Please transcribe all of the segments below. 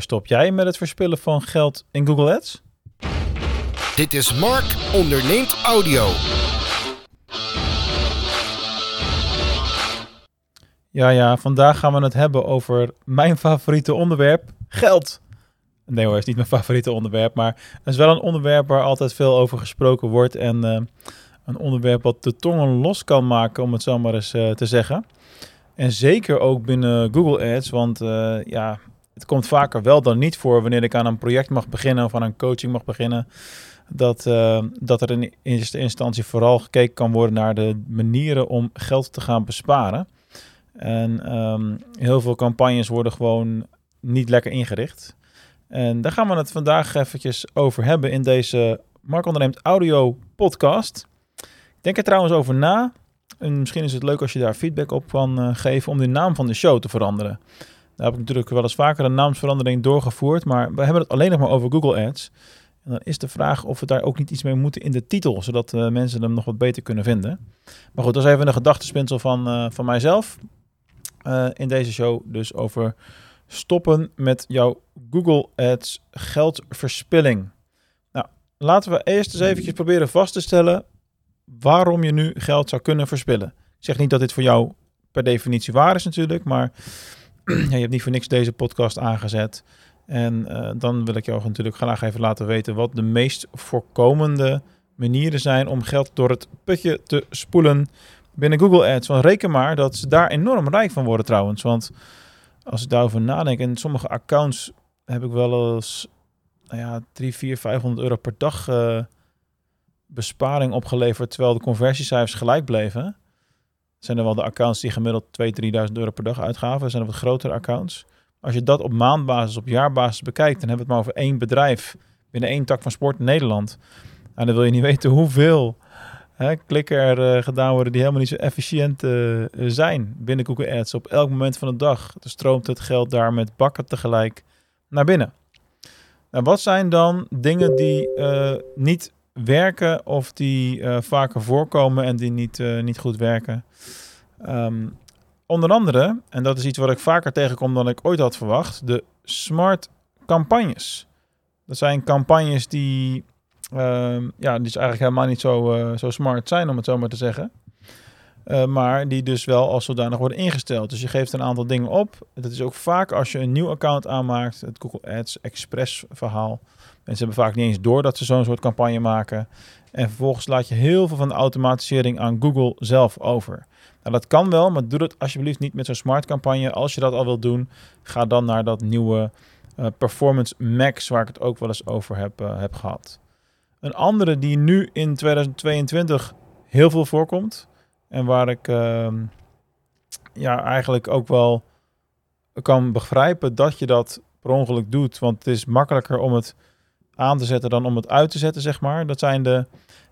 Stop jij met het verspillen van geld in Google Ads? Dit is Mark onderneemt audio. Ja, ja, vandaag gaan we het hebben over mijn favoriete onderwerp, geld. Nee hoor, het is niet mijn favoriete onderwerp, maar het is wel een onderwerp waar altijd veel over gesproken wordt en uh, een onderwerp wat de tongen los kan maken, om het zo maar eens uh, te zeggen. En zeker ook binnen Google Ads, want uh, ja, het komt vaker wel dan niet voor wanneer ik aan een project mag beginnen of aan een coaching mag beginnen. Dat, uh, dat er in eerste instantie vooral gekeken kan worden naar de manieren om geld te gaan besparen. En um, heel veel campagnes worden gewoon niet lekker ingericht. En daar gaan we het vandaag eventjes over hebben in deze Mark Onderneemt Audio podcast. Ik denk er trouwens over na. En misschien is het leuk als je daar feedback op kan uh, geven om de naam van de show te veranderen. Daar heb ik natuurlijk wel eens vaker een naamsverandering doorgevoerd, maar we hebben het alleen nog maar over Google Ads. En dan is de vraag of we daar ook niet iets mee moeten in de titel, zodat uh, mensen hem nog wat beter kunnen vinden. Maar goed, dat is even een gedachtespinsel van, uh, van mijzelf uh, in deze show. Dus over stoppen met jouw Google Ads geldverspilling. Nou, laten we eerst eens eventjes proberen vast te stellen waarom je nu geld zou kunnen verspillen. Ik zeg niet dat dit voor jou per definitie waar is natuurlijk, maar je hebt niet voor niks deze podcast aangezet. En uh, dan wil ik jou natuurlijk graag even laten weten wat de meest voorkomende manieren zijn om geld door het putje te spoelen binnen Google Ads. Want reken maar dat ze daar enorm rijk van worden trouwens. Want als ik daarover nadenk, in sommige accounts heb ik wel eens nou ja, 3, 4, 500 euro per dag uh, besparing opgeleverd, terwijl de conversiecijfers gelijk bleven. Zijn er wel de accounts die gemiddeld 2.000, 3.000 euro per dag uitgaven. Zijn er wat grotere accounts. Als je dat op maandbasis, op jaarbasis bekijkt, dan hebben we het maar over één bedrijf binnen één tak van sport in Nederland. En dan wil je niet weten hoeveel hè, klikken er uh, gedaan worden die helemaal niet zo efficiënt uh, zijn binnen Google Ads. Op elk moment van de dag stroomt het geld daar met bakken tegelijk naar binnen. Nou, wat zijn dan dingen die uh, niet werken of die vaker voorkomen en die niet, niet goed werken? Um, onder andere, en dat is iets wat ik vaker tegenkom dan ik ooit had verwacht, de smart campagnes. Dat zijn campagnes die, uh, ja, die is eigenlijk helemaal niet zo, uh, zo smart zijn, om het zo maar te zeggen. Uh, maar die dus wel als zodanig worden ingesteld. Dus je geeft een aantal dingen op. Dat is ook vaak als je een nieuw account aanmaakt, het Google Ads Express verhaal. Mensen hebben vaak niet eens door dat ze zo'n soort campagne maken. En vervolgens laat je heel veel van de automatisering aan Google zelf over. Nou, dat kan wel, maar doe dat alsjeblieft niet met zo'n smart campagne. Als je dat al wilt doen, ga dan naar dat nieuwe uh, Performance Max, waar ik het ook wel eens over heb, uh, heb gehad. Een andere die nu in 2022 heel veel voorkomt en waar ik uh, ja, eigenlijk ook wel kan begrijpen dat je dat per ongeluk doet, want het is makkelijker om het aan te zetten dan om het uit te zetten, zeg maar. Dat zijn de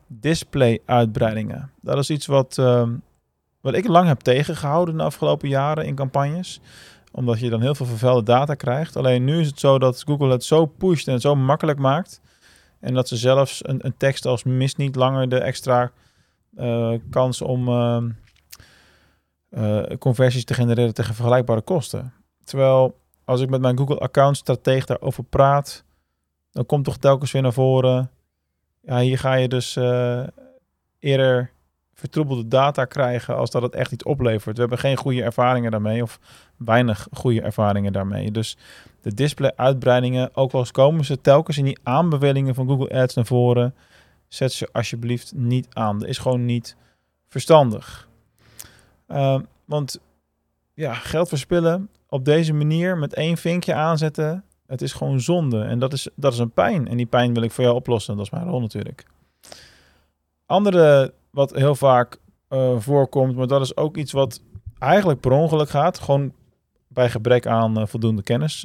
display-uitbreidingen. Dat is iets wat, uh, wat ik lang heb tegengehouden de afgelopen jaren in campagnes. Omdat je dan heel veel vervuilde data krijgt. Alleen nu is het zo dat Google het zo pusht en het zo makkelijk maakt. En dat ze zelfs een, een tekst als mist niet langer de extra kans om uh, conversies te genereren tegen vergelijkbare kosten. Terwijl als ik met mijn Google account strateeg daarover praat dan komt toch telkens weer naar voren. Ja, hier ga je dus uh, eerder vertroebelde data krijgen als dat het echt iets oplevert. We hebben geen goede ervaringen daarmee of weinig goede ervaringen daarmee. Dus de display-uitbreidingen, ook al eens komen ze telkens in die aanbevelingen van Google Ads naar voren, zet ze alsjeblieft niet aan. Dat is gewoon niet verstandig. Uh, want ja, geld verspillen op deze manier met één vinkje aanzetten, het is gewoon zonde. En dat is, dat is een pijn. En die pijn wil ik voor jou oplossen. Dat is mijn rol natuurlijk. Andere wat heel vaak uh, voorkomt, maar dat is ook iets wat eigenlijk per ongeluk gaat. Gewoon bij gebrek aan uh, voldoende kennis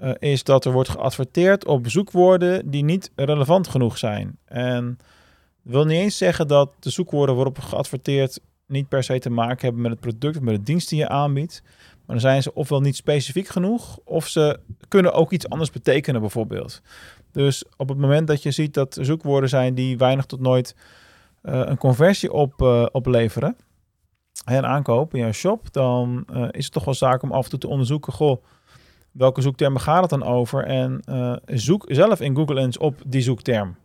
meestal. is dat er wordt geadverteerd op zoekwoorden die niet relevant genoeg zijn. En dat wil niet eens zeggen dat de zoekwoorden waarop geadverteerd niet per se te maken hebben met het product of met de dienst die je aanbiedt. Maar dan zijn ze ofwel niet specifiek genoeg, of ze kunnen ook iets anders betekenen, bijvoorbeeld. Dus op het moment dat je ziet dat er zoekwoorden zijn die weinig tot nooit uh, een conversie op, uh, opleveren, en aankoop in jouw shop, dan is het toch wel zaak om af en toe te onderzoeken, goh, welke zoektermen gaat het dan over? En uh, zoek zelf in Google eens op die zoekterm.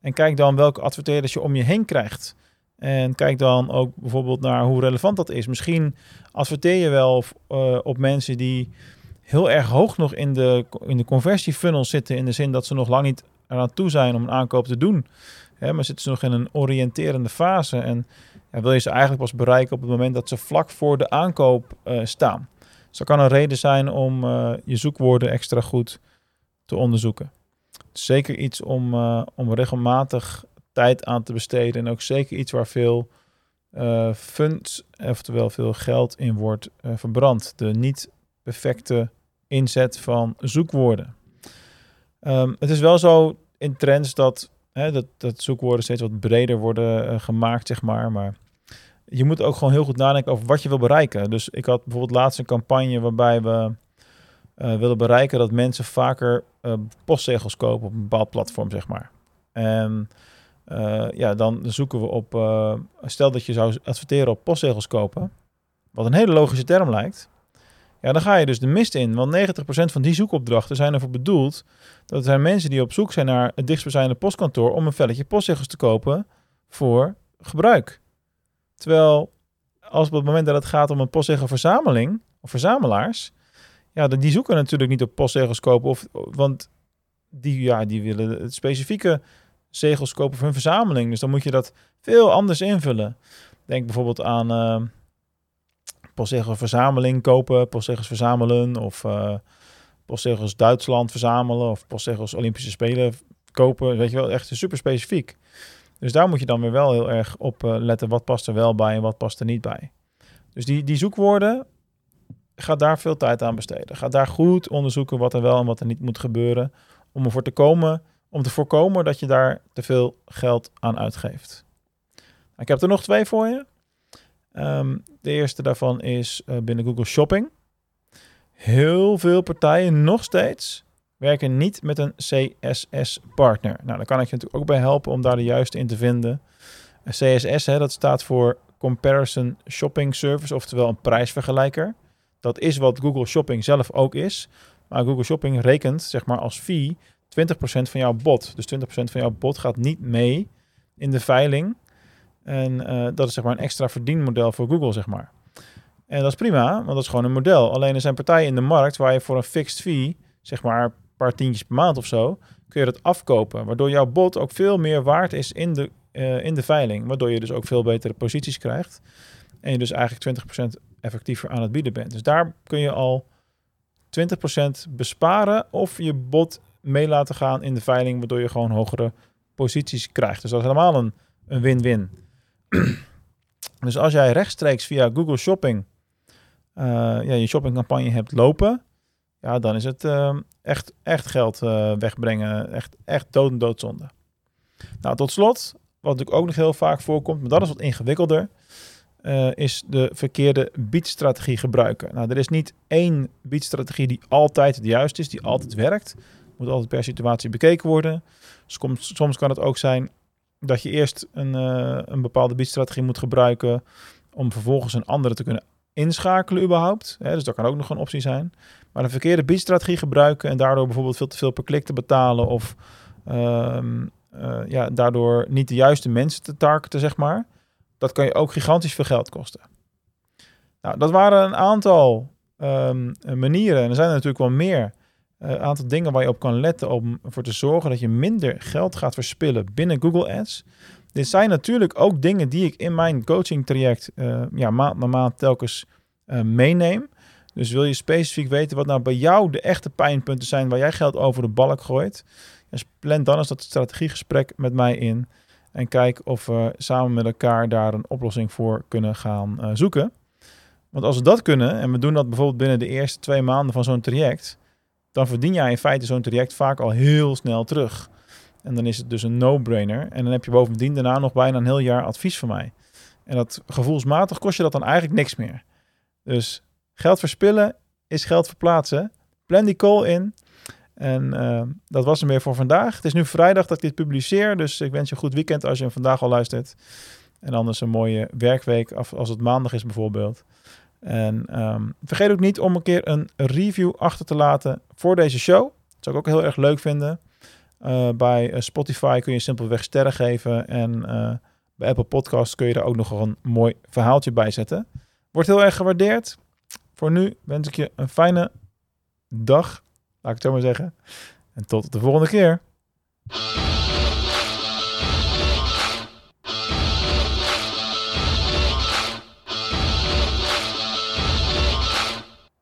En kijk dan welke adverteerders je om je heen krijgt. En kijk dan ook bijvoorbeeld naar hoe relevant dat is. Misschien adverteer je wel uh, op mensen die heel erg hoog nog in de, in de conversiefunnel zitten. In de zin dat ze nog lang niet eraan toe zijn om een aankoop te doen. Hè, maar zitten ze nog in een oriënterende fase. En ja, wil je ze eigenlijk pas bereiken op het moment dat ze vlak voor de aankoop uh, staan. Dat kan een reden zijn om uh, je zoekwoorden extra goed te onderzoeken. Zeker iets om, uh, om regelmatig tijd aan te besteden. En ook zeker iets waar veel funds, oftewel veel geld in wordt verbrand. De niet perfecte inzet van zoekwoorden. Um, het is wel zo in trends dat, hè, dat, dat zoekwoorden steeds wat breder worden uh, gemaakt, zeg maar. Maar je moet ook gewoon heel goed nadenken over wat je wil bereiken. Dus ik had bijvoorbeeld laatst een campagne waarbij we uh, willen bereiken dat mensen vaker uh, postzegels kopen op een bepaald platform, zeg maar. En ja, dan zoeken we op, stel dat je zou adverteren op postzegels kopen, wat een hele logische term lijkt. Ja, dan ga je dus de mist in. Want 90% van die zoekopdrachten zijn ervoor bedoeld. Dat zijn mensen die op zoek zijn naar het dichtstbijzijnde postkantoor om een velletje postzegels te kopen voor gebruik. Terwijl als op het moment dat het gaat om een postzegelverzameling of verzamelaars, ja, die zoeken natuurlijk niet op postzegels kopen. Of, want die, ja, die willen het specifieke zegels kopen voor hun verzameling. Dus dan moet je dat veel anders invullen. Denk bijvoorbeeld aan. Uh, postzegels verzameling kopen, postzegels verzamelen of uh, postzegels Duitsland verzamelen of postzegels Olympische Spelen kopen. Weet je wel, echt super specifiek. Dus daar moet je dan weer wel heel erg op uh, letten wat past er wel bij en wat past er niet bij. Dus die, die zoekwoorden, ga daar veel tijd aan besteden. Ga daar goed onderzoeken wat er wel en wat er niet moet gebeuren. Om ervoor te komen, om te voorkomen dat je daar te veel geld aan uitgeeft. Ik heb er nog twee voor je. Um, de eerste daarvan is uh, binnen Google Shopping. Heel veel partijen nog steeds werken niet met een CSS-partner. Nou, daar kan ik je natuurlijk ook bij helpen om daar de juiste in te vinden. CSS, hè, dat staat voor Comparison Shopping Service, oftewel een prijsvergelijker. Dat is wat Google Shopping zelf ook is. Maar Google Shopping rekent zeg maar als fee 20% van jouw bot. Dus 20% van jouw bot gaat niet mee in de veiling en uh, dat is zeg maar een extra verdienmodel voor Google, zeg maar. En dat is prima, want dat is gewoon een model. Alleen er zijn partijen in de markt waar je voor een fixed fee, zeg maar paar tientjes per maand of zo, kun je dat afkopen. Waardoor jouw bot ook veel meer waard is in de, uh, in de veiling. Waardoor je dus ook veel betere posities krijgt. En je dus eigenlijk 20% effectiever aan het bieden bent. Dus daar kun je al 20% besparen of je bot mee laten gaan in de veiling, waardoor je gewoon hogere posities krijgt. Dus dat is helemaal een win-win. dus als jij rechtstreeks via Google Shopping uh, ja, je shoppingcampagne hebt lopen, ja, dan is het uh, echt, echt geld uh, wegbrengen. Echt, echt dood en doodzonde. Nou, tot slot, wat natuurlijk ook nog heel vaak voorkomt, maar dat is wat ingewikkelder, is de verkeerde biedstrategie gebruiken. Nou, er is niet één biedstrategie die altijd het juist is, die altijd werkt. Moet altijd per situatie bekeken worden. Soms, soms kan het ook zijn dat je eerst een, uh, een bepaalde biedstrategie moet gebruiken om vervolgens een andere te kunnen inschakelen überhaupt. Hè, dus dat kan ook nog een optie zijn. Maar een verkeerde biedstrategie gebruiken en daardoor bijvoorbeeld veel te veel per klik te betalen of uh, uh, ja, daardoor niet de juiste mensen te targeten, zeg maar. Dat kan je ook gigantisch veel geld kosten. Nou, dat waren een aantal um, manieren. En er zijn er natuurlijk wel meer een uh, aantal dingen waar je op kan letten om ervoor te zorgen dat je minder geld gaat verspillen binnen Google Ads. Dit zijn natuurlijk ook dingen die ik in mijn coaching traject uh, ja, maand na maand telkens uh, meeneem. Dus wil je specifiek weten wat nou bij jou de echte pijnpunten zijn waar jij geld over de balk gooit, dus plan dan eens dat strategiegesprek met mij in en kijk of we samen met elkaar daar een oplossing voor kunnen gaan uh, zoeken. Want als we dat kunnen en we doen dat bijvoorbeeld binnen de eerste twee maanden van zo'n traject, dan verdien jij in feite zo'n traject vaak al heel snel terug. En dan is het dus een no-brainer. En dan heb je bovendien daarna nog bijna een heel jaar advies van mij. En dat gevoelsmatig kost je dat dan eigenlijk niks meer. Dus geld verspillen is geld verplaatsen. Plan die call in. En uh, dat was hem weer voor vandaag. Het is nu vrijdag dat ik dit publiceer. Dus ik wens je een goed weekend als je hem vandaag al luistert. En anders een mooie werkweek als het maandag is bijvoorbeeld. En ehm, vergeet ook niet om een keer een review achter te laten voor deze show. Dat zou ik ook heel erg leuk vinden. Uh, bij uh, Spotify kun je simpelweg sterren geven. En uh, bij Apple Podcasts kun je er ook nog een mooi verhaaltje bij zetten. Wordt heel erg gewaardeerd. Voor nu wens ik je een fijne dag. Laat ik het zo maar zeggen. En tot de volgende keer.